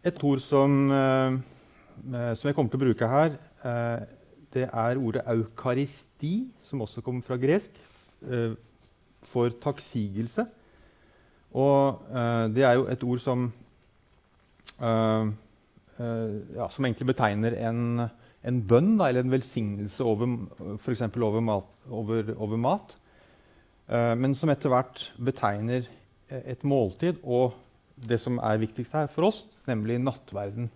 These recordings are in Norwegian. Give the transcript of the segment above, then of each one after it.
Et ord som, eh, eh, som jeg kommer til å bruke her, eh, det er ordet eukaristi, som også kommer fra gresk, for takksigelse. Og det er jo et ord som ja, Som egentlig betegner en, en bønn da, eller en velsignelse over f.eks. Over, mat, over, over mat. men som etter hvert betegner et måltid og det som er viktigst her for oss, nemlig nattverden.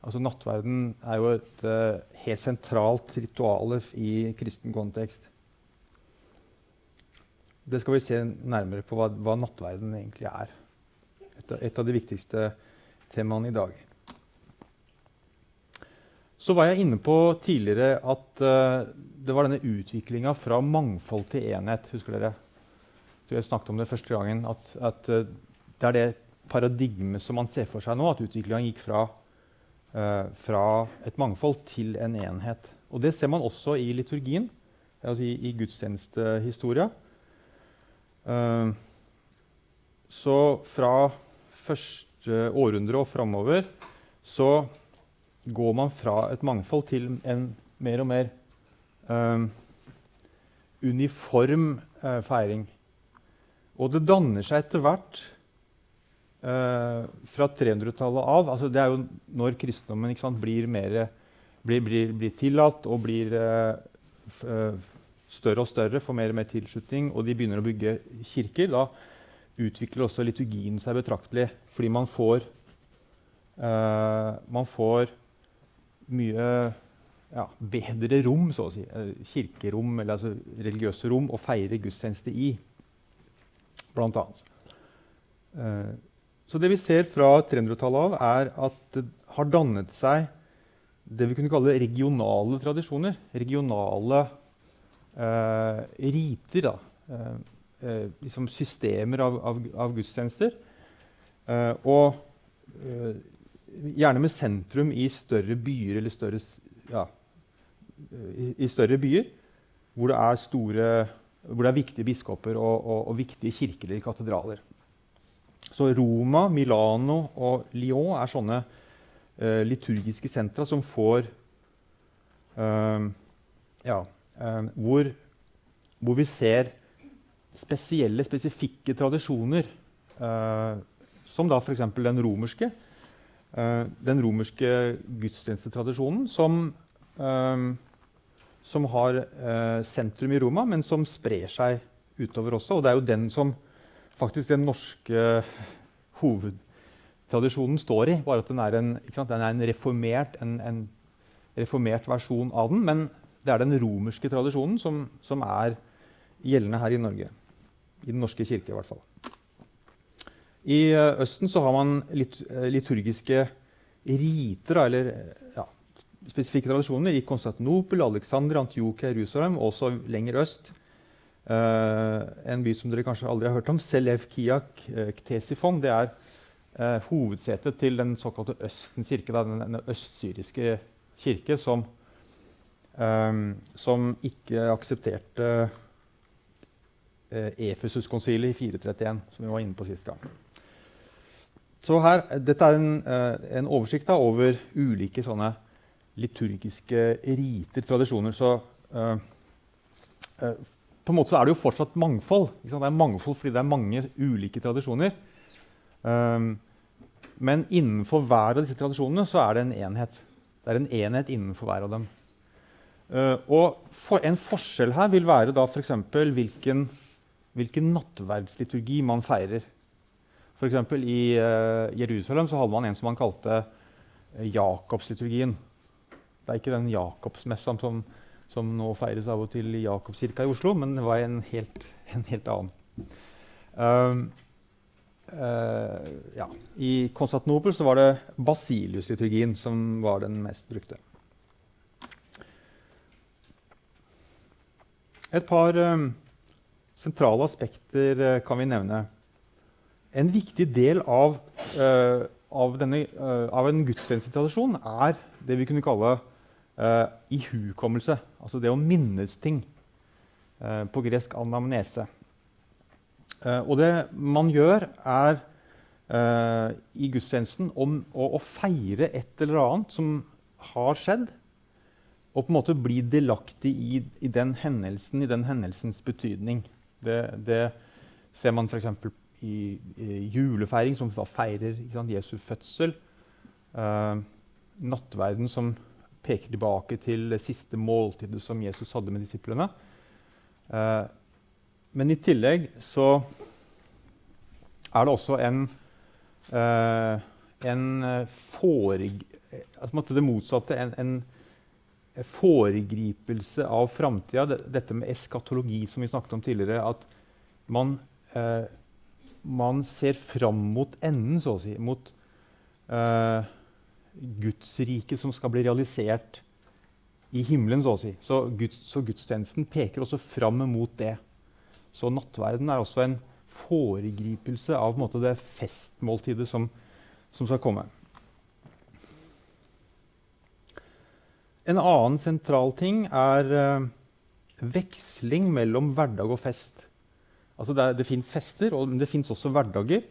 Altså Nattverden er jo et uh, helt sentralt ritual i kristen kontekst. Det skal vi se nærmere på hva, hva nattverden egentlig er. Et, et, av de viktigste temaene i dag. Så var jeg inne på tidligere at uh, det var denne utviklinga fra mangfold til enhet. Husker dere? Så jeg snakket om det første gangen. At, at uh, det er det paradigmet som man ser for seg nå, at utviklinga gikk fra, uh, fra, et mangfold til en enhet. Og Det ser man også i liturgien, altså i, i gudstjenestehistoria. Uh, så fra første århundre og framover så går man fra et mangfold til en mer og mer uh, uniform feiring. Og det danner seg etter hvert fra 300-tallet av altså Det er jo når kristendommen sant, blir, mer, blir, blir, blir, tillatt og blir uh, større og større, får mer og mer tilslutning, og de begynner å bygge kirker, da utvikler også liturgien seg betraktelig. Fordi man får, uh, man får mye ja, bedre rom, så å si. Kirkerom, eller altså religiøse rom, å feire gudstjeneste i, blant annet. Så det vi ser fra 300-tallet av, er at det har dannet seg det vi kunne kalle regionale tradisjoner. Regionale eh, riter. Eh, eh liksom systemer av, av, av gudstjenester. Eh, og eh, gjerne med sentrum i større byer eller større, ja, i, i, større byer. Hvor det er, store, hvor det er viktige biskoper og, og, og viktige kirker eller katedraler. Så Roma, Milano og Lyon er sånne uh, liturgiske sentra som får uh, Ja, uh, hvor, hvor, vi ser spesielle, spesifikke tradisjoner, som da f.eks. den romerske. den romerske gudstjenestetradisjonen som, som har sentrum i Roma, men som sprer seg utover også. Og det er jo den som faktisk den norske hovedtradisjonen står i. Bare at den er en, den er en, reformert, en, en, reformert, versjon av den. Men det er den romerske tradisjonen som, som, er gjeldende her i Norge. I Den norske kirke, i hvert fall. I uh, Østen så har man uh, liturgiske riter, eller ja, spesifikke tradisjoner, i Konstantinopel, Alexander, Antiokia, Jerusalem, også lenger øst. Uh, en by som dere kanskje aldri har hørt om, Selevkiak uh, Ktesifon. Det er uh, hovedsetet til den såkalte Østens kirke, den, den østsyriske kirke, som, som ikke aksepterte uh, Efesus-konsilet i 431, som vi var inne på sist gang. Så her, Dette er en, en oversikt da, over ulike sånne liturgiske riter, tradisjoner. Så på en måte så er det jo fortsatt mangfold. Det er mangfold fordi det er mange ulike tradisjoner. Um, men innenfor hver av disse tradisjonene så er det en enhet. Det er en enhet innenfor hver av dem. Uh, og for, En forskjell her vil være da f.eks. Hvilken, hvilken nattverdsliturgi man feirer. For I uh, Jerusalem så hadde man en som man kalte uh, Jakobsliturgien. Det er ikke den Jakobsmessa som som nå feires av og til i Jakobskirka i Oslo, men det var en helt, en helt annen. Um, uh, ja. I Konstantinopel var det Basilius-liturgien som var den mest brukte. Et par um, sentrale aspekter uh, kan vi nevne. En viktig del av, av, denne, av en gudstjenestetradisjon er det vi kunne kalle uh, ihukommelse. Altså det å minnes ting. Uh, på gresk anamnese. Uh, og det man gjør, er uh, i gudstjenesten om å, å, feire et eller annet som har skjedd, og på en måte bli delaktig i, i den hendelsen, i den hendelsens betydning. Det, det ser man f.eks. I, i julefeiring, som feirer sant, Jesu fødsel. Eh, nattverden, som peker tilbake til det siste måltidet som Jesus hadde med disiplene. Eh, men i tillegg så er det også en, eh, en foreg, altså det motsatte. En, en foregripelse av framtida. Dette med eskatologi, som vi snakket om tidligere. At man, eh, man ser fram mot enden, så å si. Mot eh, Guds rike som skal bli realisert i himmelen, så å si. Så, Guds, så gudstjenesten peker også fram mot det. Så nattverden er også en foregripelse av en måte, det festmåltidet som, som, skal komme. En annen sentral ting er uh, veksling mellom hverdag og fest. Altså det, det fins fester, men det fins også hverdager.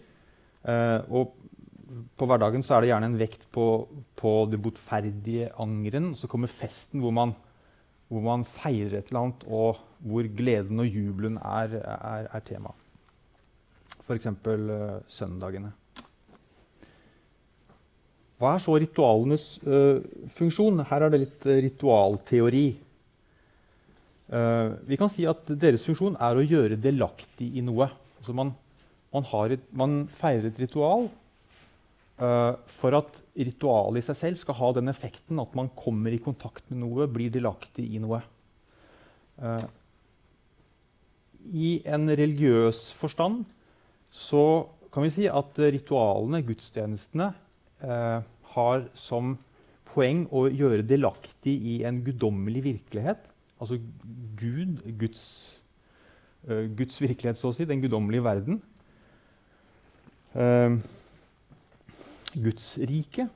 Uh, og på hverdagen så er det gjerne en vekt på, på det botferdige angeren. Så kommer festen hvor man, hvor man, feirer et eller annet, og hvor gleden og jubelen er, er, er tema. F.eks. Uh, søndagene. Hva er så ritualenes uh, funksjon? Her er det litt uh, ritualteori. Uh, vi kan si at deres funksjon er å gjøre delaktig i noe. Altså man, man, et, man feirer et ritual for at ritualet i seg selv skal ha den effekten at man kommer i kontakt med noe, blir delaktig i noe. Uh, I en religiøs forstand så kan vi si at ritualene, gudstjenestene, uh, har som poeng å gjøre delaktig i en guddommelig virkelighet. Altså Gud, Guds, Guds virkelighet, så å si. Den guddommelige verden. Guds rike.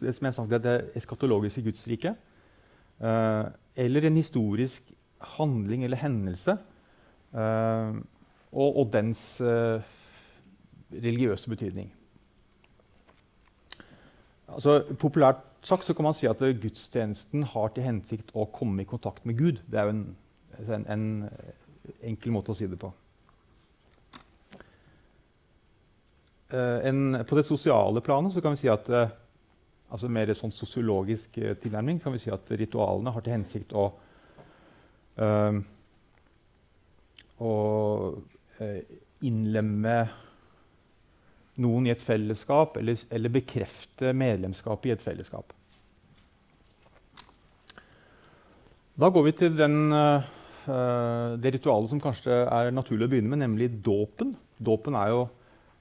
Det som jeg har det eskatologiske Guds rike. Eh, eller en historisk handling eller hendelse. Eh, og, og, dens eh, religiøse betydning. Altså, populært sagt kan man si at gudstjenesten har til hensikt å komme i kontakt med Gud. Det er jo en, en, en enkel måte å si det på. En, på det sosiale planet kan vi si at uh, altså mer sånn sosiologisk uh, tilnærming kan vi si at ritualene har til hensikt å å innlemme noen i et fellesskap, eller, eller bekrefte medlemskap i et fellesskap. Da går vi til den, det ritualet som kanskje er naturlig å begynne med, nemlig dåpen. Dåpen er jo eh,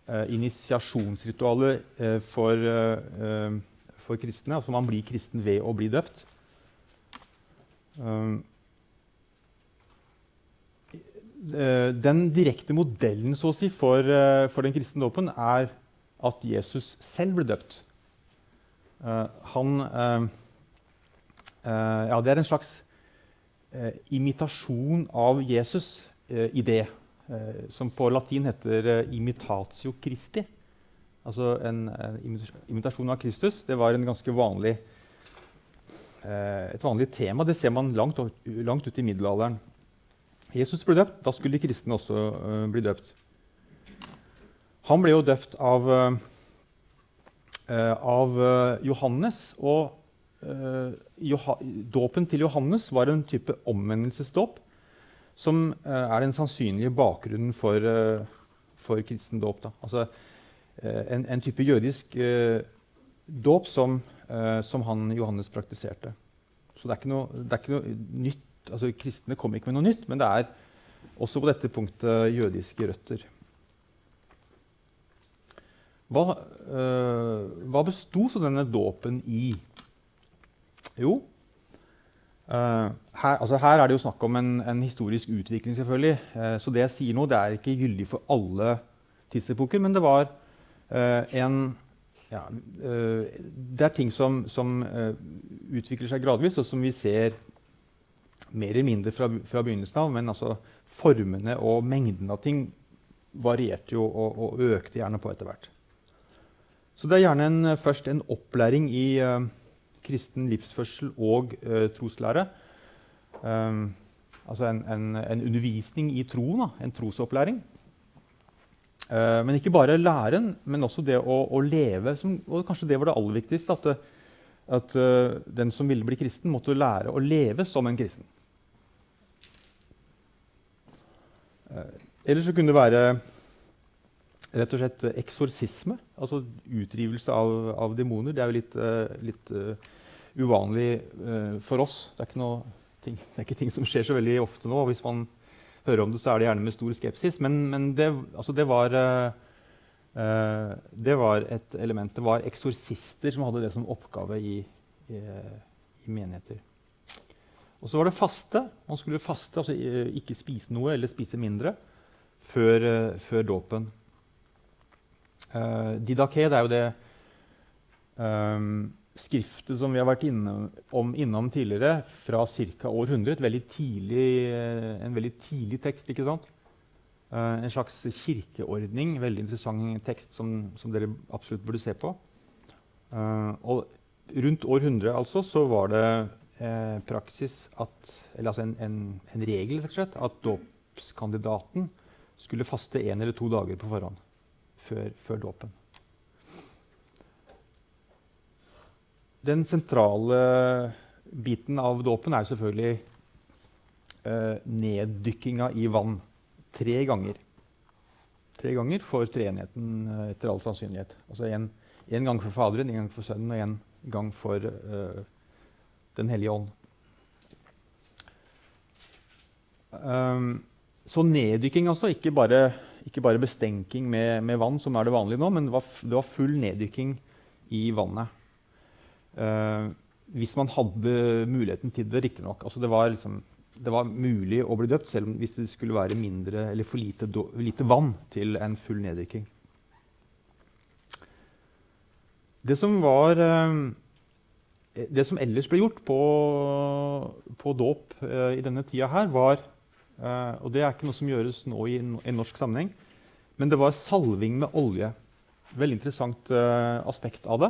initiasjonsritualet eh, for, eh, for, kristne. Altså man blir kristen ved å bli døpt. Um, den direkte modellen så å si, for, for den kristne dåpen er at Jesus selv ble døpt. Han Ja, det er en slags imitasjon av Jesus i det. Eh, som på latin heter eh, 'imitatio Christi'. Altså en, en, imitasjon av Kristus. Det var vanlig, eh, et vanlig tema. Det ser man langt, langt ut i middelalderen. Jesus ble døpt. Da skulle de kristne også uh, bli døpt. Han ble jo døpt av, uh, av uh, Johannes. Og dåpen til Johannes var en type omvendelsesdåp som uh, er den sannsynlige bakgrunnen for, uh, for kristen dåp. Altså, uh, en, en, type jødisk dåp som, som, han Johannes praktiserte. Så det er ikke noe, er ikke noe nytt. Altså, kristne kommer ikke med noe nytt, men det er også på dette punktet jødiske røtter. Hva, hva besto så denne dåpen i? Jo, Uh, her, altså her, er det jo snakk om en, en historisk utvikling, selvfølgelig. Eh, så det jeg sier nå, det er ikke gyldig for alle tidsepoker, men det var eh, en ja, Det er ting som, som utvikler seg gradvis, og som vi ser mer eller mindre fra, fra begynnelsen av. Men altså, formene og mengden av ting varierte jo og, og økte gjerne på etter hvert. Så det er gjerne en, først en opplæring i uh, kristen livsførsel og troslære. Um, altså en, en, en, undervisning i troen, en trosopplæring. Uh, men ikke bare læren, men også det å, å leve. Som, og kanskje det var det aller viktigste. At, at uh, den som ville bli kristen, måtte lære å leve som en kristen. Uh, ellers så kunne det være rett og slett eksorsisme. Altså utrivelse av, av demoner. Det er jo litt, litt uvanlig for oss. Det er ikke noe ting, det er ikke ting som skjer så veldig ofte nå. Hvis man hører om det, så er det gjerne med stor skepsis. Men, men det, altså det, var, uh, det, var, et element. Det var eksorsister som hadde det som oppgave i, i, i menigheter. Og så var det faste. Man skulle faste, altså ikke spise noe eller spise mindre før, uh, før dåpen. Uh, didaké, det er jo det um, skriftet som vi har vært innom, om, innom tidligere, fra ca. år 100. Veldig tidlig, en veldig tidlig tekst. ikke sant? Uh, en slags kirkeordning. Veldig interessant tekst som, som dere absolutt burde se på. Uh, og rundt år 100 altså, så var det uh, praksis at, eller altså en, en, en regel slett, at dåpskandidaten skulle faste én eller to dager på forhånd før, før dåpen. Den sentrale biten av dåpen er selvfølgelig eh, neddykkinga i vann. Tre ganger. Tre ganger for treenigheten eh, etter all sannsynlighet. Altså en gang for Faderen, en gang for Sønnen og en gang for eh, Den hellige ånd. Um, så neddykking, altså. Ikke bare, ikke bare bestenking med, med, vann, som er det vanlige nå, men det var, det var full neddykking i vannet. Uh, hvis man hadde muligheten til det, riktignok. Altså det, var liksom, det var mulig å bli døpt selv om hvis det skulle være mindre for lite, lite vann til en full neddykking. Det som var uh, Det som ellers ble gjort på, på dåp uh, i denne tida her, var Og det er ikke noe som gjøres nå i en norsk sammenheng, men det var salving med olje. Veldig interessant aspekt av det.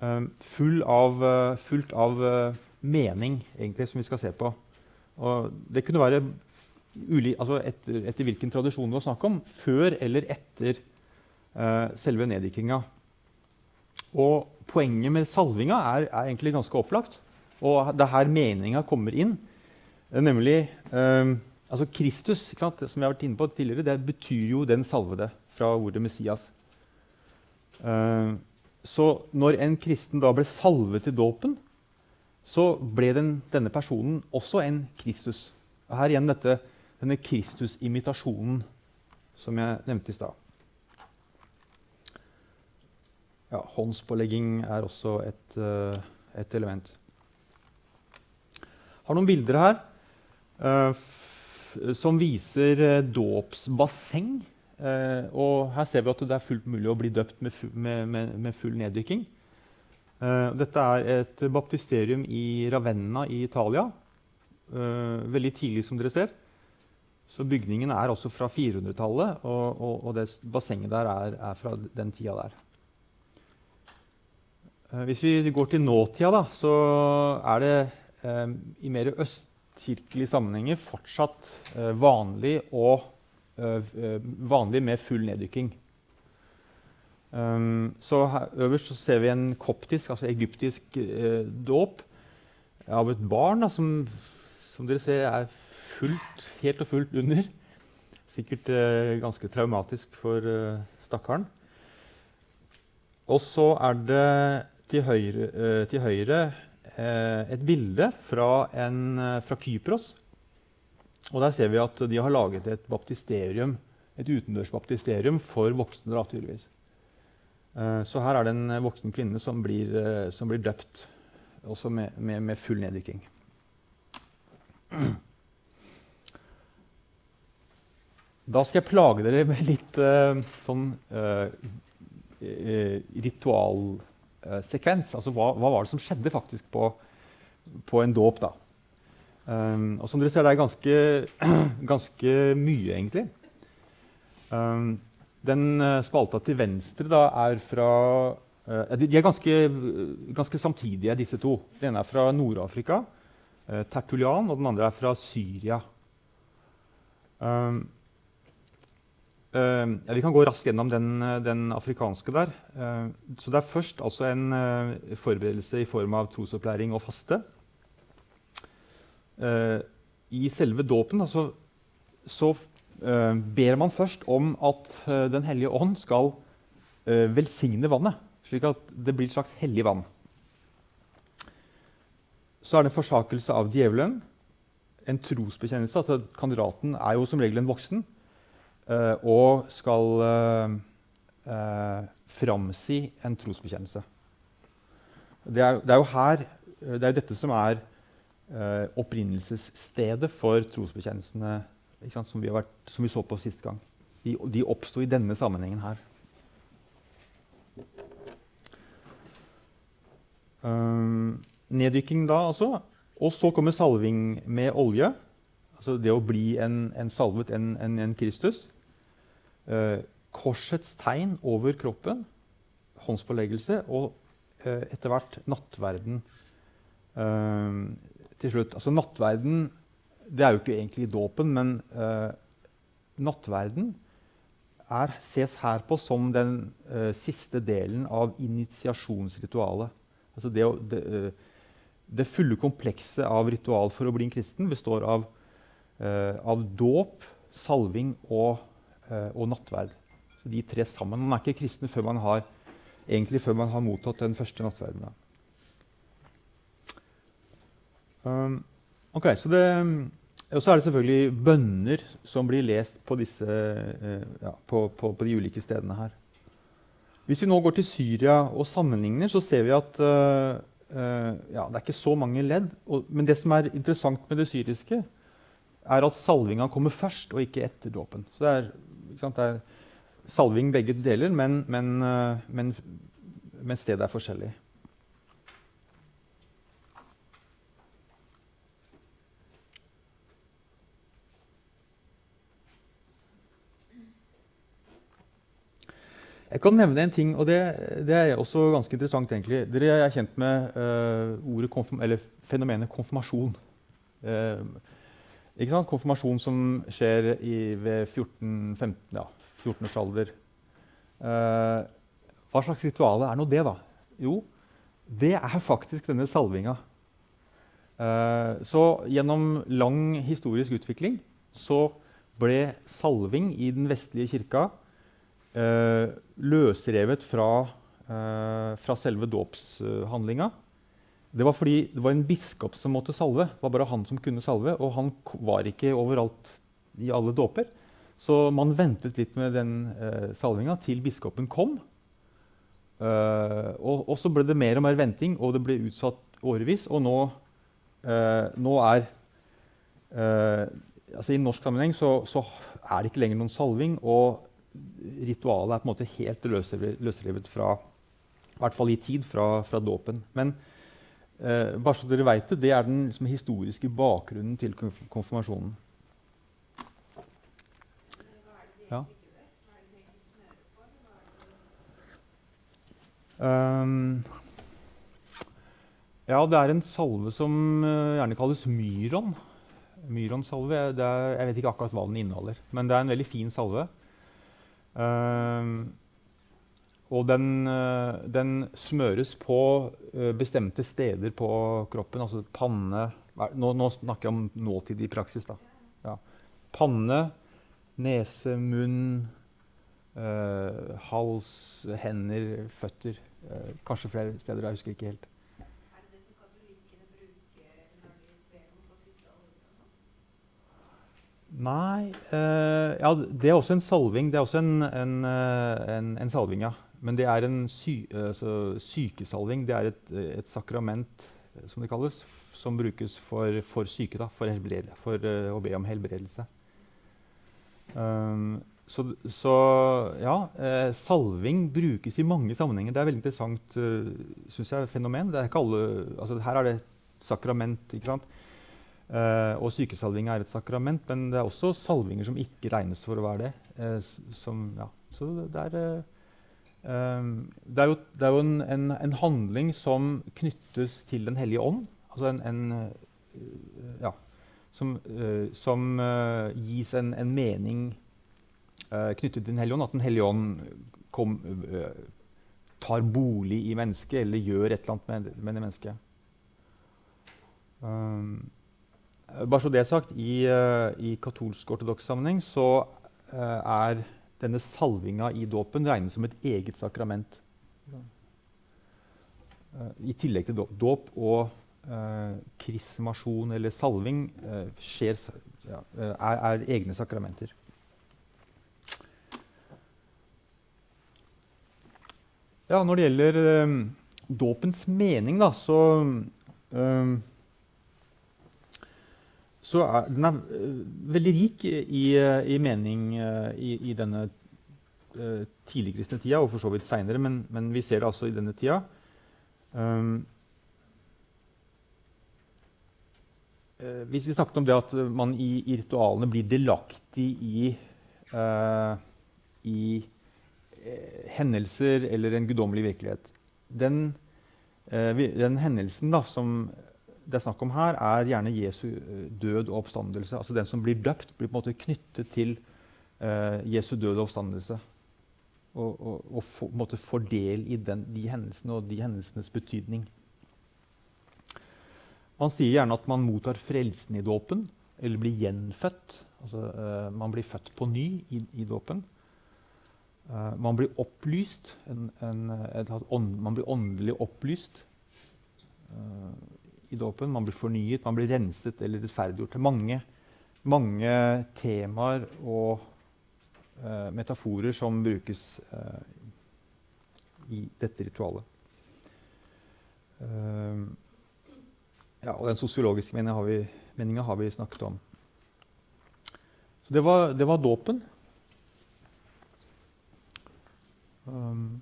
Ehm, full av, eh, fullt av eh, mening, egentlig, som vi skal se på. Og det kunne være uli, altså etter, etter, hvilken tradisjon det var snakk om. Før eller etter uh, selve neddykkinga. Og poenget med salvinga er, er, egentlig ganske opplagt. Og det er her meninga kommer inn. Nemlig um, altså Kristus, som vi har vært inne på tidligere, det betyr jo den salvede fra ordet Messias. Uh, så når en kristen da ble salvet til dåpen, så ble den, denne personen også en Kristus. Og her igjen dette, denne Kristus-imitasjonen som jeg nevnte i stad. Ja, håndspålegging er også et, uh, et element. Jeg har noen bilder her uh, som viser uh. Uh, og her ser vi at det er fullt mulig å bli døpt med, med, med, med full neddykking. Uh, dette er et baptisterium i Ravenna i Italia. Uh, veldig tidlig, som dere ser. Så bygningen er også fra 400-tallet, og, og, og, det bassenget der er, er fra den tida der. hvis vi går til nåtida, da, så er det i mer østkirkelige sammenhenger fortsatt vanlig å Eh, eh, vanlig med full neddykking. Um, så her, Øverst så ser vi en koptisk, altså egyptisk eh, dåp av et barn da, som, som, dere ser er fullt, helt og fullt under. Sikkert eh, ganske traumatisk for eh, stakkaren. Og så er det til høyre, eh, til høyre eh, et bilde fra, en, fra Kypros og der ser vi at de har laget et baptisterium, et utendørs baptisterium for voksne. Da, tydeligvis. Uh, så her er det en voksen kvinne som blir, uh, som blir døpt, også med, med, med full neddykking. Da skal jeg plage dere med litt uh, sånn ritualsekvens. altså hva, hva, var det som skjedde faktisk på, på en dåp? da? Um, og som dere ser, det er ganske, ganske mye, egentlig. Um, Den uh, spalta til venstre da, er fra uh, De er ganske, ganske, samtidige, disse to. Den ene er fra Nord-Afrika, uh, Tertulian, og den andre er fra Syria. Um, ja, vi kan gå raskt gjennom den, den afrikanske der. så det er først altså en forberedelse i form av trosopplæring og faste. I selve dåpen altså, så uh, ber man først om at uh, Den hellige ånd skal velsigne vannet, slik at det blir et slags hellig vann. Så er det en forsakelse av djevelen. En trosbekjennelse. at Kandidaten er jo som regel en voksen og skal framsi en trosbekjennelse. Det er, det er, jo her Det er dette som er opprinnelsesstedet for trosbekjennelsene som vi, vært, som, vi så på sist gang. De, de oppsto i denne sammenhengen her. Um, neddykking da, altså. Og så kommer salving med olje. Altså det å bli en, en salvet, en, en, en Kristus. Uh, korsets tegn over kroppen. Håndspåleggelse. Og uh, etter hvert nattverden til slutt. Altså nattverden det er jo ikke egentlig dåpen, men uh, nattverden er, ses her på som den uh, siste delen av initiasjonsritualet. Altså det, det, uh, det, fulle komplekset av ritual for å bli en kristen består av, av dåp, salving og, og nattverd. Så de tre sammen. Man er ikke kristen før man har, før man har mottatt den første nattverden. Um, ok, så det... Og så er det selvfølgelig bønner som blir lest på, disse, eh, ja, på, på, på, de ulike stedene her. Hvis vi nå går til Syria og sammenligner, så ser vi at uh, ja, det er ikke så mange ledd. Og, men det som er interessant med det syriske, er at salvinga kommer først, og ikke etter dåpen. Så det er, sant, det er, salving begge deler, men, men, uh, men, men stedet er forskjellig. Jeg kan nevne en ting, og det, det er også ganske interessant. egentlig. Dere er kjent med uh, konfirm fenomenet konfirmasjon. Uh? Konfirmasjon som skjer i, ved 14-15 ja, 14-årsalder. Uh, hva slags ritual er nå det, da? Jo, det er faktisk denne salvinga. så gjennom lang historisk utvikling så ble salving i den vestlige kirka eh, løsrevet fra, eh, fra selve dåpshandlinga. Det var fordi det var en biskop som måtte salve. Det var bare han som kunne salve, og han var ikke overalt i alle dåper. Så man ventet litt med den eh, salvinga til biskopen kom. Uh, og, og, så ble det mer og mer venting, og det ble utsatt årevis. Og nå, uh, nå er uh, altså I norsk sammenheng så, så, er det ikke lenger noen salving. Og ritualet er på en måte helt løsrevet fra I hvert fall i tid fra, fra dåpen. Men eh, bare så dere vet det, det er den liksom, historiske bakgrunnen til konfirmasjonen. Ja. Um, ja, det er en salve som uh, gjerne kalles myron. Myronsalve. Jeg vet ikke akkurat hva den inneholder, men det er en veldig fin salve. Uh, og den, uh, den, smøres på uh, bestemte steder på kroppen. Altså panne Nå, nå snakker jeg om nåtid i praksis. da. Ja. Panne, nese, munn, øh, hals, hender, føtter. kanskje flere steder. Jeg husker ikke helt. Nei uh, Ja, det er også en salving. Det er også en, en, eh, en, en salving, ja. Men det er en sy, altså, sykesalving. Det er et, et, sakrament, som det kalles, som brukes for, for syke. Da, for, for uh, å be om helbredelse. Um, så, så, ja, salving brukes i mange sammenhenger. Det er et veldig interessant synes jeg, fenomen. Er Alle, altså, her er det et sakrament. ikke sant? Uh, og sykesalving er et sakrament, men det er også salvinger som ikke regnes for å være det. Uh, som, ja, Så det er, eh, det er jo, det er jo en, en, en, handling som knyttes til Den hellige ånd. Altså en, en ja, som, som gis en, mening knyttet til Den hellige ånd. At Den hellige ånd kom, tar bolig i mennesket eller gjør et eller annet med, med det mennesket. Um, bare så det sagt, i, uh, i katolsk-ortodoks sammenheng så uh, er denne salvinga i dåpen regnet som et eget sakrament. I tillegg til dåp og krismasjon eller salving skjer, ja, er, er, egne sakramenter. Ja, når det gjelder dåpens mening, da, så så er den er eh, veldig rik i, i mening eh, i, i denne uh, tidligkristne tida, og for så vidt seinere, men, men, vi ser det altså i denne tida. Um, uh, hvis vi snakket om det at man i, i ritualene blir delaktig i, uh, i hendelser eller en guddommelig virkelighet Den, den hendelsen da, som det er snakk om her, er gjerne Jesu eh, død og oppstandelse. Altså Den som blir døpt, blir på en måte knyttet til uh, Jesu død og oppstandelse. Og, og, og få, måte, får del i den, de hendelsene og de hendelsenes betydning. Man sier gjerne at man mottar frelsen i dåpen, eller blir gjenfødt. Altså, uh, man blir født på ny i, i dåpen. Uh, man blir opplyst. En, en, et, ånd, man blir åndelig opplyst. Uh, i dåpen. Man blir fornyet, man blir renset eller rettferdiggjort. Mange, mange temaer og uh, metaforer som brukes uh, i dette ritualet. Uh, ja, og den sosiologiske meninga har, har, vi snakket om. Så det var, det var dåpen. Um,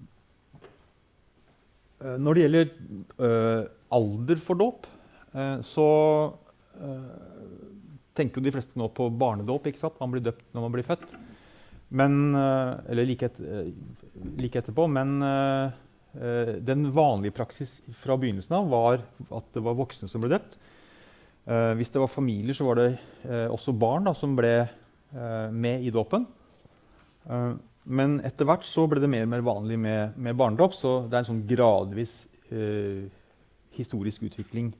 når det gjelder alder for dåp, så eh, tenker jo de fleste nå på barnedåp. ikke sant? Man blir døpt når man blir født. Men, eh, eller like, et, like, etterpå. Men den vanlige praksis fra begynnelsen av var at det var voksne som ble døpt. hvis det var familier, så var det også barn da, som ble med i dåpen. men etter hvert så ble det mer og mer vanlig med, med barnedåp. Så det er en sånn gradvis historisk utvikling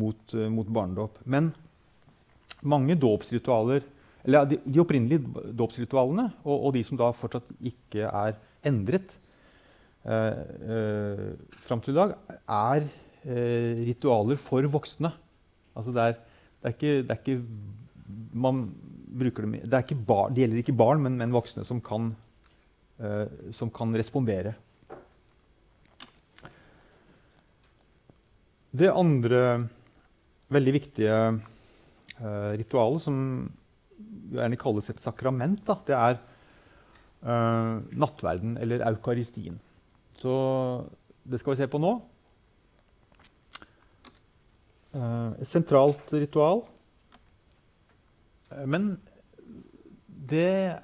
mot, uh, mot barnedåp. Men mange dåpsritualer, eller de, de opprinnelige dåpsritualene, og, og, de som da fortsatt ikke er endret uh, uh, fram til i dag, er uh, ritualer for voksne. Altså det, er, det, er ikke, det er ikke man bruker dem det, det gjelder ikke barn, men, men voksne som kan, som kan respondere. Det andre veldig viktige uh, ritualet, som gjerne kalles et sakrament, da, det er uh, nattverden, eller eukaristien. Så det skal vi se på nå. Uh, et sentralt ritual. Men det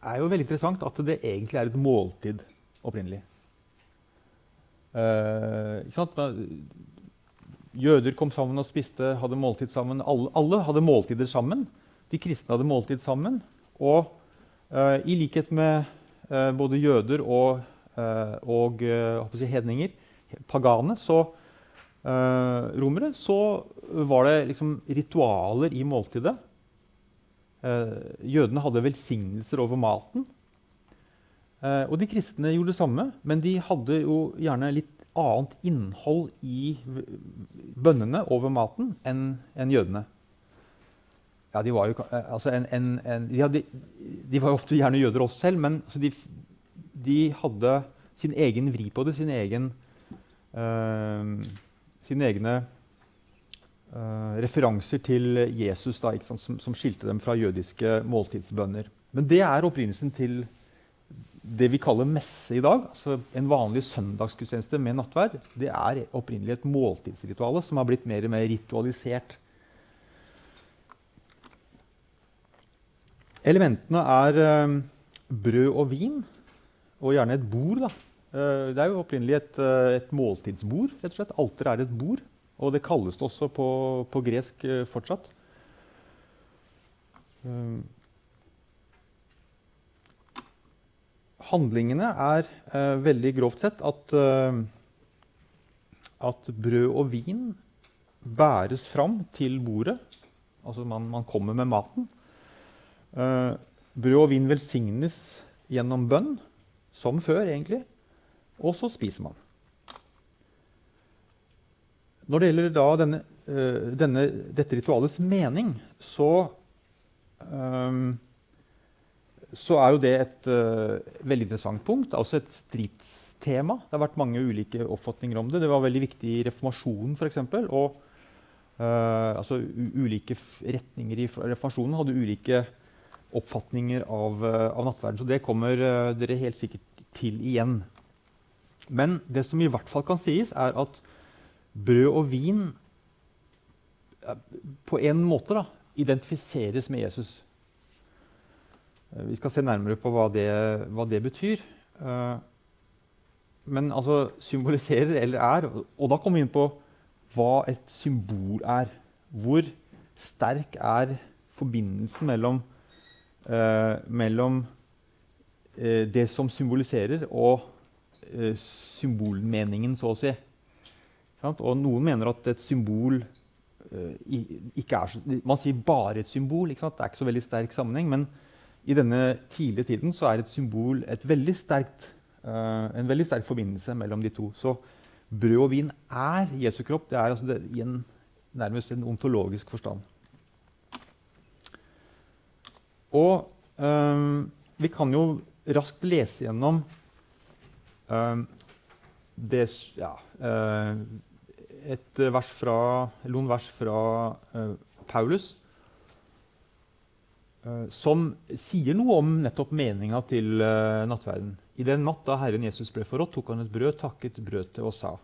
er jo veldig interessant at det egentlig er et måltid opprinnelig. Uh, Jøder kom sammen og spiste, hadde måltid sammen. Alle, alle hadde måltider sammen. De kristne hadde måltid sammen. Og uh, i likhet med uh, både jøder og, uh, og si, hedninger, pagane, så romere, så var det liksom ritualer i måltidet. jødene hadde velsignelser over maten. og de kristne gjorde det samme, men de hadde jo gjerne litt annet innhold i bønnene over maten enn en jødene. Ja, de var jo eh, altså en, en, en, de, hadde, de, var ofte gjerne jøder også selv, men altså de, de, hadde sin egen vri på det, sin egen, uh, sine egne uh, referanser til Jesus da, sant, som, som, skilte dem fra jødiske måltidsbønner. Men det er opprinnelsen til det vi kaller messe i dag, altså en vanlig søndagsgudstjeneste med nattverd, det er opprinnelig et måltidsrituale som har blitt mer og mer ritualisert. Elementene er eh, brød og vin. og gjerne et bord. da. Eh, det er jo opprinnelig et, eh, et måltidsbord. rett og slett. Alter er et bord, og det kalles det også på, på gresk eh, fortsatt. Eh, handlingene er eh, veldig grovt sett at, eh, at brød og vin bæres fram til bordet. Altså man, man kommer med maten. Eh, brød og vin velsignes gjennom bønn, som før, egentlig. Og så spiser man. Når det gjelder da denne, eh, denne, dette ritualets mening, så ehm, så er jo det et uh, veldig interessant punkt. Også et stridstema. Det har vært mange ulike oppfatninger om det. Det var veldig viktig i reformasjonen f.eks. Og uh, altså, ulike retninger i reformasjonen hadde ulike oppfatninger av, uh, av nattverden. Så det kommer dere helt sikkert til igjen. Men det som i hvert fall kan sies, er at brød og vin på en måte da, identifiseres med Jesus. Eh, vi skal se nærmere på hva det, hva det betyr. Eh, men altså symboliserer eller er. Og da kommer vi inn på hva et symbol er. Hvor sterk er forbindelsen mellom, eh, mellom det som symboliserer, og symbolmeningen, så å si. Og noen mener at et symbol ikke er så Man sier bare et symbol. Det er ikke så veldig sterk sammenheng. men i denne tidlige tiden så er et symbol et veldig sterkt, uh, en veldig sterk forbindelse mellom de to. Så brød og vin er Jesu kropp. Det er altså det, i en, nærmest en ontologisk forstand. Og um, vi kan jo raskt lese gjennom um, det ja, uh, et vers fra, noen vers fra uh, Paulus Eh, som sier noe om nettopp meninga til uh, nattverden. I den natt da Herren Jesus ble forrådt, tok han et brød, takket brødet og sa:"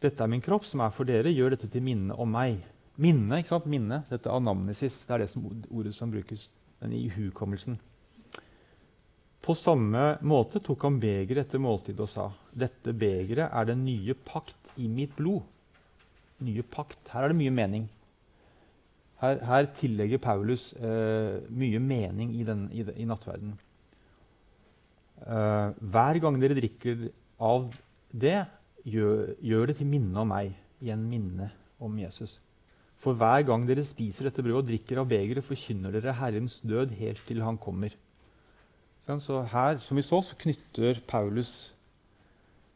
Dette er min kropp, som er for dere. Gjør dette til minne om meg. Minne, ikke sant? Minne, dette anamnesis, det er det som, ordet som brukes. Den ihukommelsen. På samme måte tok han begeret etter måltid og sa:" Dette begeret er den nye pakt i mitt blod. Nye pakt. Her er det mye mening. Her, her tillegger Paulus eh, mye mening i, den, i, i nattverden. Eh, hver gang dere drikker av det, gjør, gjør, det til minne om meg. Igjen minne om Jesus. For hver gang dere spiser dette brødet og drikker av begeret, forkynner dere Herrens død helt til Han kommer. Så her, som vi så, så knytter Paulus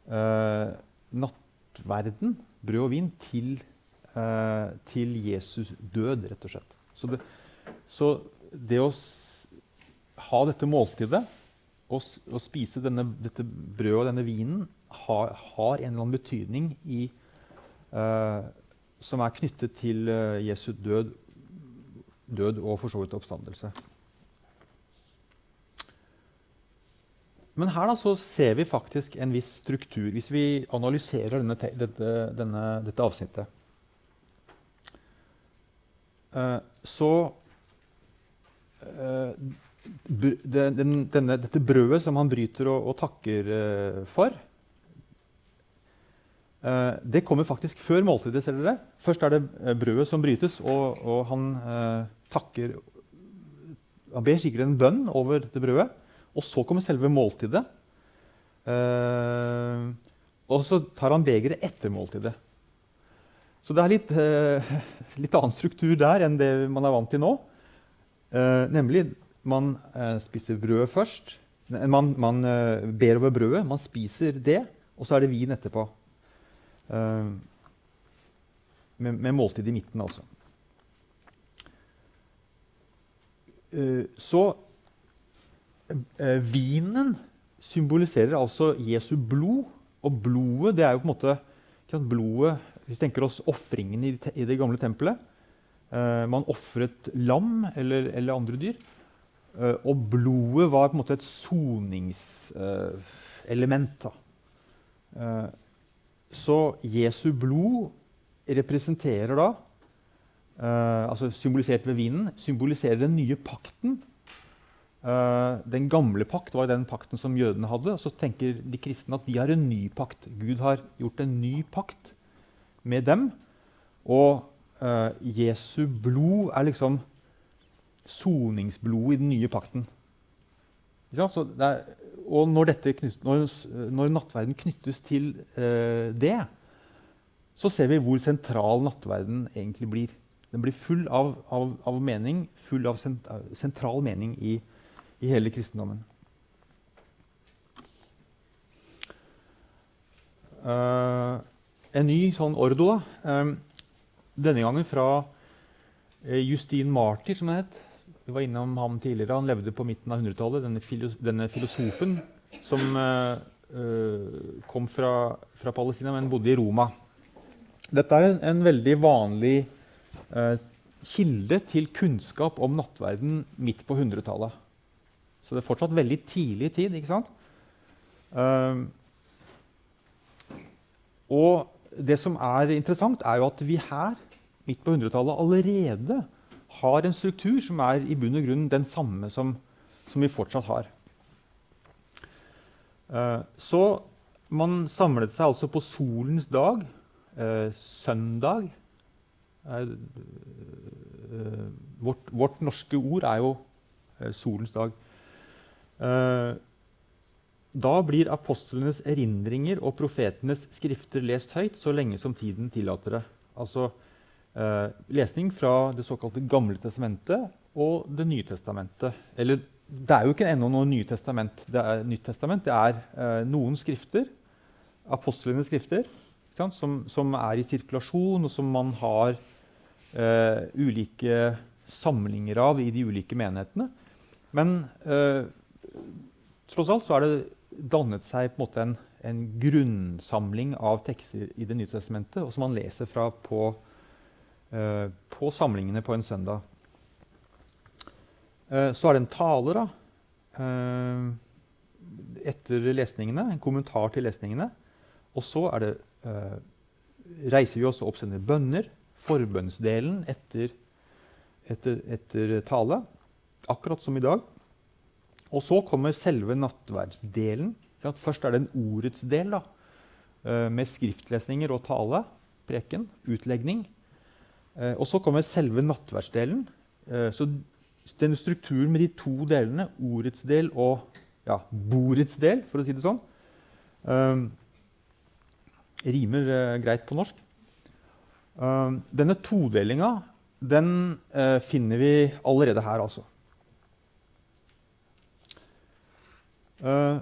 eh, nattverden, brød og vin, til eh, til Jesus død, rett og slett. Så det, så det å ha dette måltidet og, spise denne, dette brødet og denne vinen har, har, en eller annen betydning i, eh, som er knyttet til uh, Jesu død, død og for så vidt oppstandelse. Men her da, ser vi faktisk en viss struktur hvis vi analyserer denne, dette, denne, dette avsnittet. Eh, så eh, den, denne, dette brødet som han bryter og, og takker uh, for, uh, det kommer faktisk før måltidet. ser dere. Først er det brødet som brytes, og, og han uh, takker Han ber sikkert en bønn over dette brødet. Og så kommer selve måltidet. og så tar han begeret etter måltidet. Så det er litt, eh, litt, annen struktur der enn det man er vant til nå. Eh, nemlig man eh, spiser brødet først. Man, man ber over brødet, man spiser det, og så er det vin etterpå. Med, med, måltid i midten, altså. Så vinen symboliserer altså Jesu blod. Og blodet, det er jo på en måte blodet vi tenker oss ofringen i, i, det gamle tempelet. Uh, man ofret lam eller, eller, andre dyr. Uh, og blodet var på en måte et soningselement. Uh, så Jesu blod representerer da, altså symbolisert ved vinen, symboliserer den nye pakten Uh, den gamle pakt var den pakten som jødene hadde. Og så tenker de kristne at de har en ny pakt. Gud har gjort en ny pakt med dem. Og eh, Jesu blod er liksom soningsblodet i den nye pakten. Er, og når, knyttes, når, når, nattverden knyttes til eh, det, så ser vi hvor sentral nattverden egentlig blir. Den blir full av, av, av mening, full av sentral mening i, i hele kristendommen. Uh, en ny sånn ordo. Um, denne gangen fra uh, Justin Martyr, som det het. Vi var innom ham tidligere. Han levde på midten av 100-tallet. Denne, filos denne, filosofen som uh, kom fra, fra, Palestina, men bodde i Roma. Dette er en, en veldig vanlig kilde til kunnskap om nattverden midt på 100-tallet. Så det er fortsatt veldig tidlig tid. ikke sant? Uh, og det som er interessant, er jo at vi her midt på 100-tallet allerede har en struktur som er i bunn og grunn den samme som, som vi fortsatt har. Uh, så man samlet seg altså på solens dag, uh, søndag uh, vårt, vårt, norske ord er jo solens dag. Da blir apostlenes erindringer og profetenes skrifter lest høyt så lenge som tiden tillater det. Altså eh, lesning fra det såkalte Gamle testamentet og Det nye testamentet. Eller det er jo ikke ennå noe Nye testament. Det er Nytt testament. Det er eh, noen skrifter, apostlenes skrifter, som, som, er i sirkulasjon, og som man har eh, ulike samlinger av i de ulike menighetene. Men eh, tross alt så er det dannet seg på en, måte en, en grunnsamling av tekster i Det nye testamentet, og som man leser fra på, uh, på samlingene på en søndag. Uh, så er det en tale da, uh, etter lesningene, en kommentar til lesningene. Og så det, reiser vi oss og oppsender bønner, forbønnsdelen etter, etter, etter tale, akkurat som i dag. Og så kommer selve nattverdsdelen. Først er det en ordets del da, eh, med skriftlesninger og tale, preken, utlegning. Eh, og så kommer selve nattverdsdelen. Eh, så den strukturen med de to delene, ordets del og ja, bordets del, for å si det sånn, rimer greit på norsk. Denne todelinga den finner vi allerede her, altså. Uh,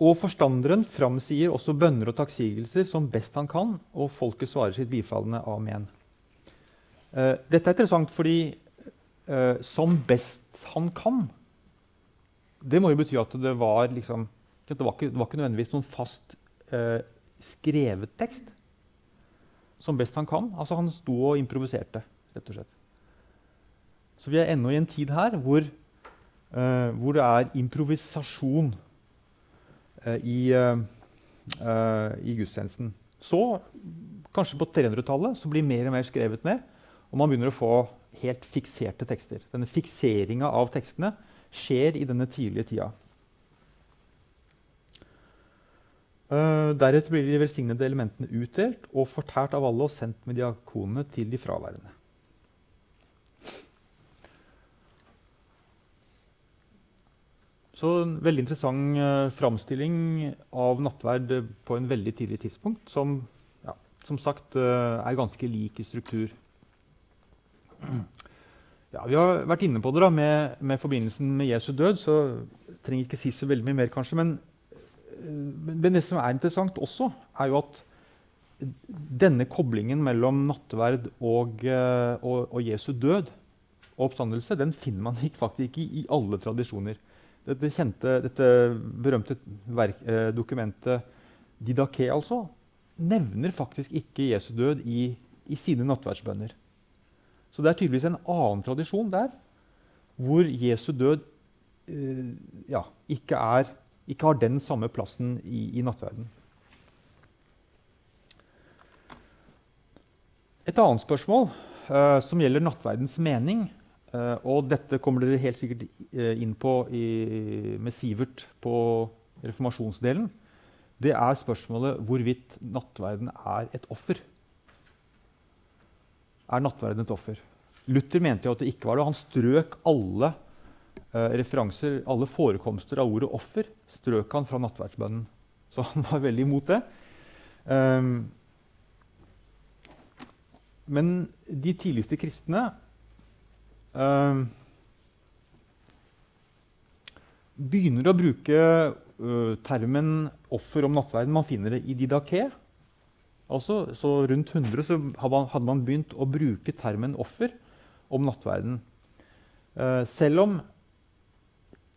og forstanderen framsier også bønner og takksigelser som best han kan, og folket svarer sitt bifallende amen. Uh, dette er interessant fordi uh, 'som best han kan' Det må jo bety at det var, liksom, det var, ikke, det var ikke, nødvendigvis noen fast skrevet tekst. Som best han kan. Altså Han sto og improviserte, rett og slett. Så vi er ennå i en tid her hvor Uh, hvor det er improvisasjon uh, i, uh, i, gudstjenesten. Så, kanskje på 300-tallet, så blir mer og mer skrevet ned. Og man begynner å få helt fikserte tekster. Denne fikseringa av tekstene skjer i denne tidlige tida. deretter blir de velsignede elementene utdelt og fortært av alle og sendt med diakonene til de fraværende. Så en veldig interessant uh, framstilling av nattverd på en veldig tidlig tidspunkt, som ja, som sagt uh, er ganske lik i struktur. Ja, vi har vært inne på det da, med, med forbindelsen med Jesu død, så trenger ikke si så veldig mye mer, kanskje. Men, uh, men det som er interessant også, er jo at denne koblingen mellom nattverd og, og, og Jesu død og oppstandelse den finner man faktisk ikke i alle tradisjoner dette kjente, dette berømte verk, eh, dokumentet Didaké altså, nevner faktisk ikke Jesu død i, i sine nattverdsbønner. Så det er tydeligvis en annen tradisjon der hvor Jesu død eh, ja, ikke, er, ikke, har den samme plassen i, i nattverden. Et annet spørsmål eh, som gjelder nattverdens mening, og dette kommer dere helt sikkert uh, inn på i, med Sivert på reformasjonsdelen. Det er spørsmålet hvorvidt nattverden er et offer. Er nattverden et offer? Luther mente jo at det ikke var det. Han strøk alle uh, referanser, alle forekomster av ordet 'offer' strøk han fra nattverdsbønnen. Så han var veldig imot det. Um, men de tidligste kristne begynner å bruke uh, termen 'offer om nattverden'. Man finner det i Didaké. Altså, så rundt 100 så hadde man begynt å bruke termen 'offer' om nattverden. Uh, selv om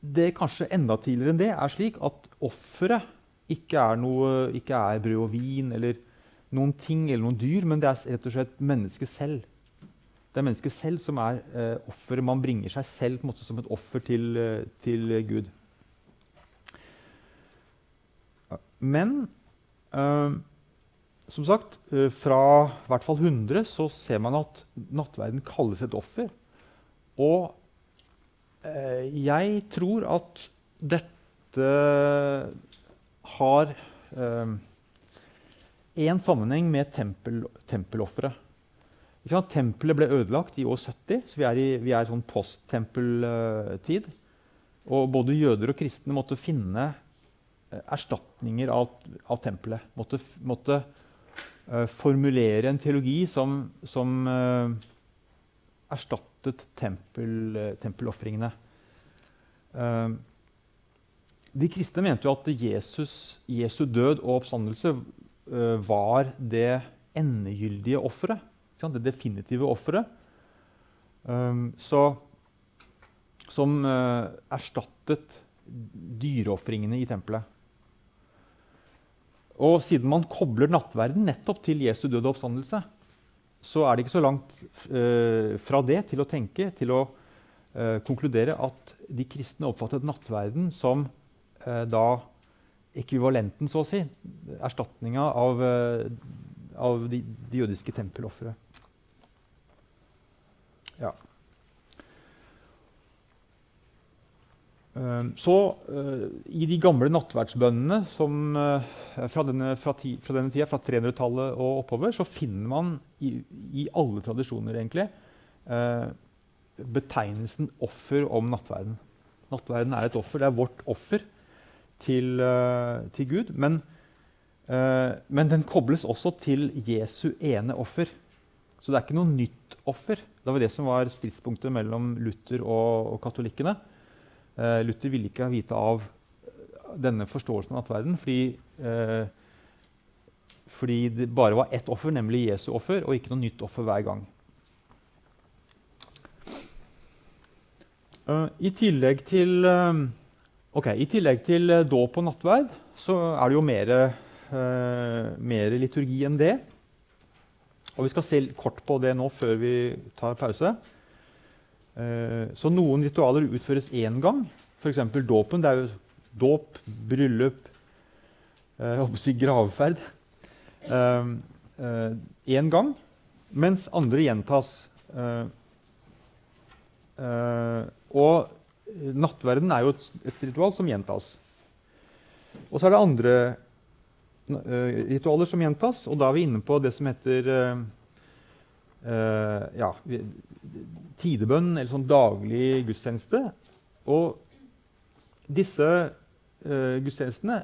det kanskje enda tidligere enn det er slik at offeret ikke er, noe, ikke er brød og vin eller noen ting eller noen dyr, men det er rett og slett mennesket selv. Det er mennesket selv som er eh, offeret. Man bringer seg selv på en måte som et offer til, eh, til Gud. Men eh, som sagt, eh, fra i hvert fall 100 så ser man at nattverden kalles et offer. Og eh, jeg tror at dette har eh, en sammenheng med tempel, tempelofferet. Tempelet ble ødelagt i år 70, så vi er i, vi er sånn posttempeltid. Og både jøder og kristne måtte finne eh, erstatninger av, av tempelet. Måtte, måtte uh, formulere en teologi som, som uh, erstattet tempel, uh, tempelofringene. De kristne mente jo at Jesus, Jesu død og oppstandelse var det endegyldige offeret det definitive offeret. Um, som uh, erstattet dyreofringene i tempelet. Og siden man kobler nattverden nettopp til Jesu døde oppstandelse, så er det ikke så langt uh, fra det til å tenke, til å uh, konkludere at de kristne oppfattet nattverden som da ekvivalenten, så å si, erstatninga av, av de, de jødiske tempelofre. Ja. Ehm, så uh, I de gamle nattverdsbønnene uh, fra, denne, fra, denne tida, fra 300-tallet og oppover, så finner man i, i alle tradisjoner egentlig uh, betegnelsen 'offer om nattverden'. Nattverden er et offer. Det er vårt offer til, til Gud. Men, men den kobles også til Jesu ene offer. Så det er ikke noe nytt offer. Det var det som var stridspunktet mellom Luther og, og katolikkene. Eh, Luther ville ikke vite av denne forståelsen av nattverden fordi, eh, fordi det bare var ett offer, nemlig Jesu offer, og ikke noe nytt offer hver gang. Uh, I tillegg til, uh, okay, til uh, dåp og nattverd så er det jo mer, mer liturgi enn det. Og Vi skal se kort på det nå før vi tar pause. Eh, så Noen ritualer utføres én gang, f.eks. dåpen. Det er jo dåp, bryllup, eh, si gravferd. Eh, gang, mens andre gjentas. og nattverden er jo et, ritual som gjentas. Og så er det andre ritualer som gjentas. Og da er vi inne på det som heter uh, ja, tidebønn, eller sånn daglig gudstjeneste. Og disse uh, gudstjenestene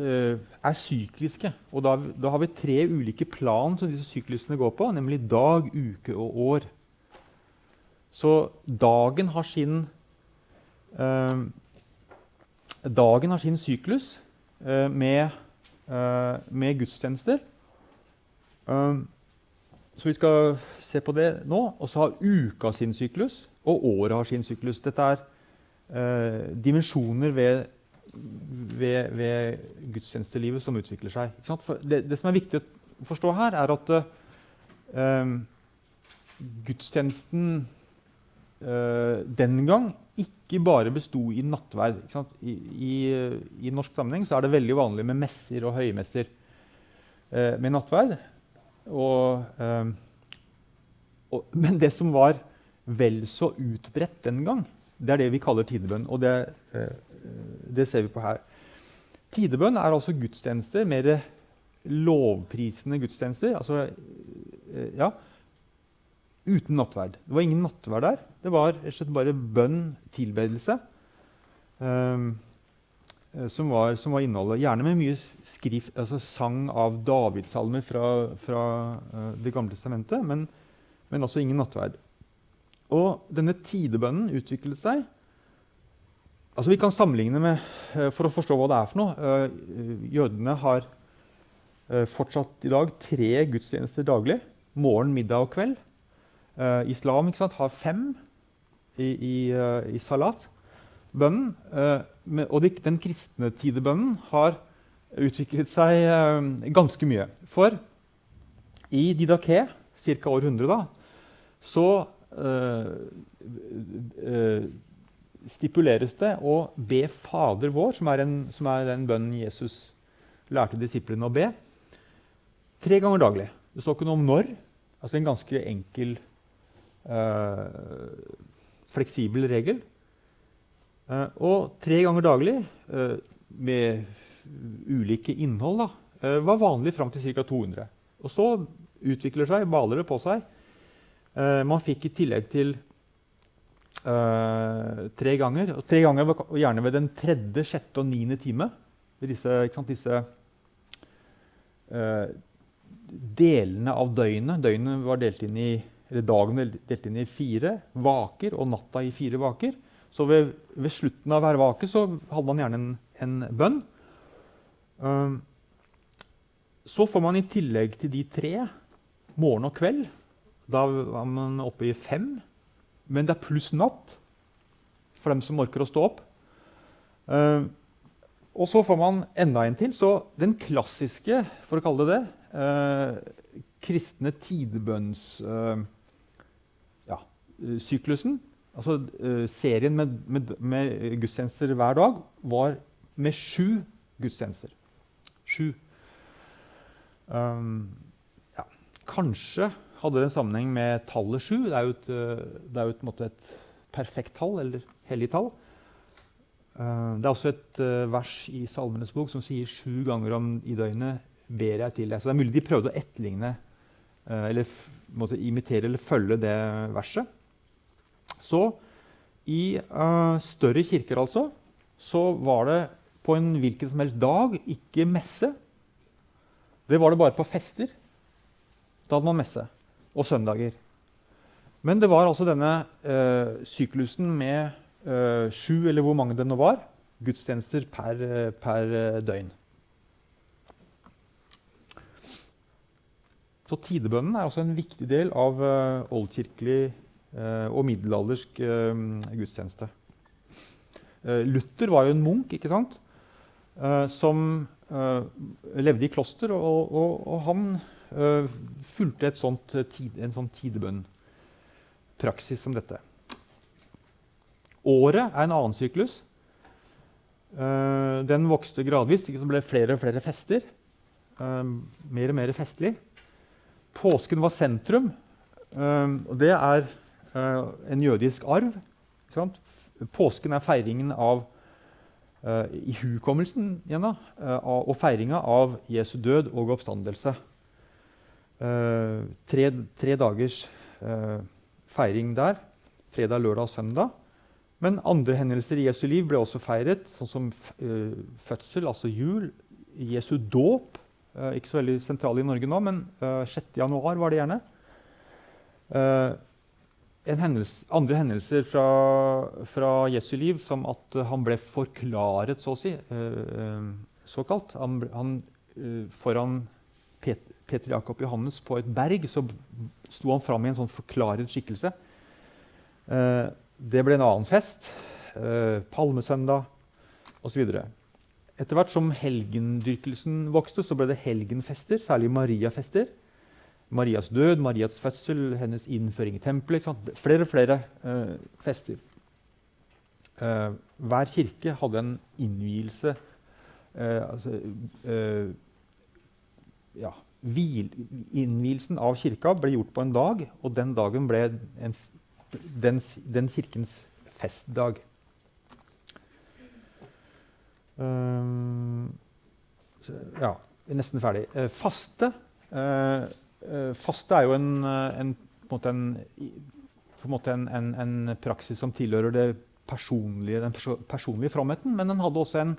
er sykliske. Og da, da, har vi tre ulike plan som disse syklusene går på, nemlig dag, uke og år. Så dagen har sin Dagen har sin syklus med med gudstjenester. Um, så vi skal se på det nå. Og så har uka sin syklus, og året har sin syklus. Dette er uh, dimensjoner ved, ved, ved, gudstjenestelivet som utvikler seg. Det, det, som er viktig å forstå her, er at uh, gudstjenesten den gang ikke bare besto i nattverd. I, i, I, norsk sammenheng er det veldig vanlig med messer og høymesser eh, med nattverd. Og, eh, og, men det som var vel så utbredt den gang. Det er det vi kaller tidebønn, og det, eh, det ser vi på her. Tidebønn er altså gudstjenester, mer lovprisende gudstjenester. Altså, eh, ja, uten nattverd. Det var ingen nattverd der. Det var rett og slett bare bønn, tilbedelse. Um, som, var, som var, innholdet. Gjerne med mye skrift, altså sang av davidsalmer fra, fra uh, Det gamle testamentet, men, men altså ingen nattverd. Og denne tidebønnen utviklet seg altså Vi kan sammenligne med, uh, for å forstå hva det er for noe. Uh, jødene har fortsatt i dag tre gudstjenester daglig. Morgen, middag og kveld. Uh, islam sant, har fem i, i, uh, i salat. Bønnen, uh, med, og de, den kristne tidebønnen har utviklet seg ganske mye. For i Didaké, ca. år 100, da, så stipuleres det å be Fader vår, som er, en, som er den bønnen Jesus lærte disiplene å be, tre ganger daglig. Det står ikke noe om når. altså En ganske enkel Eh, fleksibel regel. Eh, og tre ganger daglig eh, med ulike innhold da, var vanlig fram til ca. 200. Og så utvikler seg, baler det på seg. man fikk i tillegg til tre ganger. Og tre ganger og gjerne ved den tredje, sjette og niende time. Disse, disse uh, delene av døgnet. Døgnet var delt inn i eller dagen delt inn i fire vaker og natta i fire vaker. Så ved, ved slutten av hver vake så hadde man gjerne en, en bønn. Um, så får man i tillegg til de tre morgen og kveld. Da var man oppe i fem. Men det er pluss natt for dem som orker å stå opp. Um, og så får man enda en til. Så den klassiske, for å kalle det det, uh, kristne tidebønns... Uh, syklusen, altså uh, serien med, med, med, gudstjenester hver dag, var med sju gudstjenester. Sju. Um, ja. Kanskje hadde det en sammenheng med tallet sju. Det er jo et, uh, det er jo et, et perfekt tall, eller hellig tall. Uh, det er også et vers i Salmenes bok som sier sju ganger om i døgnet ber jeg til deg. Så det er mulig de prøvde å etterligne eller måtte imitere eller følge det verset. Så i uh, større kirker altså, så var det på en hvilken som helst dag ikke messe. Det var det bare på fester. Da hadde man messe. Og søndager. Men det var altså denne uh, syklusen med uh, sju, eller hvor mange det nå var, gudstjenester per, per døgn. Så tidebønnen er også en viktig del av oldkirkelig og middelaldersk eh, gudstjeneste. Eh, Luther var jo en munk ikke sant? som levde i kloster, og, og, og han fulgte sånt, en sånn tidebønnpraksis som dette. Året er en annen syklus. den vokste gradvis. Det ble flere og flere fester. mer og mer festlig. Påsken var sentrum. og det er en jødisk arv. Påsken er feiringen av uh, ihukommelsen igjen, uh, og feiringa av Jesu død og oppstandelse. Uh, tre, tre, dagers feiring der. Fredag, lørdag og søndag. Men andre hendelser i Jesu liv ble også feiret, sånn som fødsel, altså jul, Jesu dåp. ikke så veldig sentral i Norge nå, men 6. januar var det gjerne hendelse, andre hendelser fra, fra, Jesu liv, som at han ble forklaret, så å si, eh, såkalt. Han, han, eh, foran Pet, Peter Jakob Johannes på et berg så sto han fram i en sånn forklaret skikkelse. Eh, det ble en annen fest. Eh, palmesøndag osv. Etter hvert som helgendyrkelsen vokste, så ble det helgenfester, særlig Mariafester. Marias død, Marias fødsel, hennes innføring i tempelet. Flere og flere uh, fester. Uh, hver kirke hadde en innvielse uh, altså, ja, hvil, Innvielsen av kirka ble gjort på en dag, og den dagen ble en den, den kirkens festdag. Um, ja, vi er nesten ferdig. Uh, faste. Uh, faste er jo en, på en, på en, måte en, en praksis som tilhører personlige, den personlige fromheten, men den hadde også en,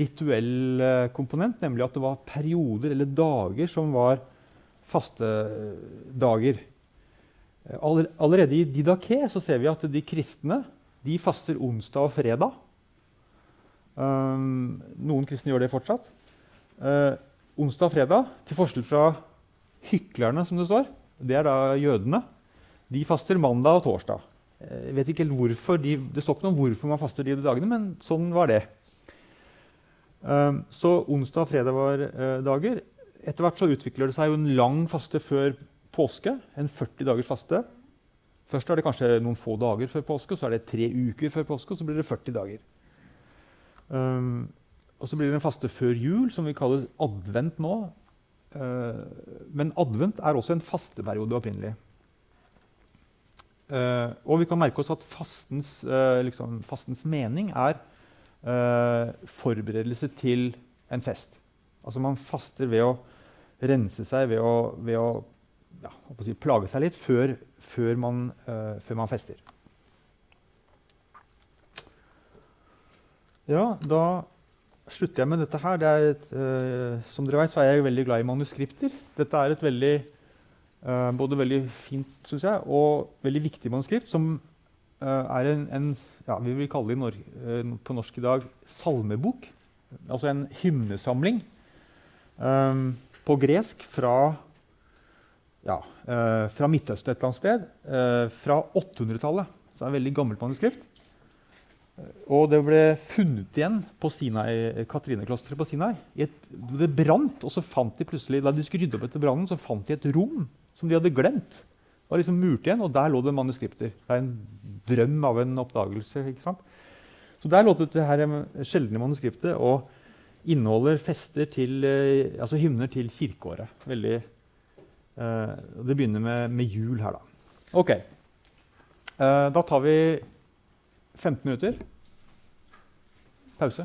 rituell komponent, nemlig at det var perioder eller dager som var faste dager. Allerede i Didaké ser vi at de kristne de faster onsdag og fredag. Um, noen kristne gjør det fortsatt. Uh, onsdag og fredag, til forskjell fra hyklerne, som det står, det er da jødene, de faster mandag og torsdag. Jeg vet ikke helt hvorfor, de, Det står ikke noe om hvorfor man faster de dagene, men sånn var det. Um, så onsdag og fredag var uh, dager. Etter hvert så utvikler det seg jo en lang faste før påske. En 40 dagers faste. Først er det kanskje noen få dager før påske, så er det tre uker før påske, og så blir det 40 dager. Um, og så blir det en faste før jul, som vi kaller advent nå. Uh, men advent er også en fasteperiode opprinnelig. Uh, og vi kan merke oss at fastens, uh, liksom, fastens mening er forberedelse til en fest. Altså man faster ved å rense seg, ved å, ved å, ja, å si, plage seg litt før, før, man, før man fester. Ja, da slutter jeg med dette her. Det et, uh, som dere vet, så er jeg veldig glad i manuskripter. Dette er et veldig, uh, både veldig fint synes jeg, og veldig viktig manuskript, som uh, er en, en, ja, vi vil kalle det Norge, på norsk i dag salmebok. Altså en hymnesamling um, på gresk fra, ja, fra Midtøsten et eller annet sted. fra 800-tallet. Så det er et veldig gammelt manuskript. Og det ble funnet igjen på Sinai, Katrineklosteret på Sinai. Et, det brant, og så fant de plutselig, da de skulle rydde opp etter brannen, så fant de et rom som de hadde glemt. Det var liksom murt igjen, og der lå det manuskripter. Det er en drøm av en oppdagelse. ikke sant? Så der lå det dette sjeldne manuskriptet og inneholder fester til, eh, altså hymner til kirkeåret. Veldig, eh, det begynner med, med, jul her, da. Ok. Eh, da tar vi 15 minutter. Pause.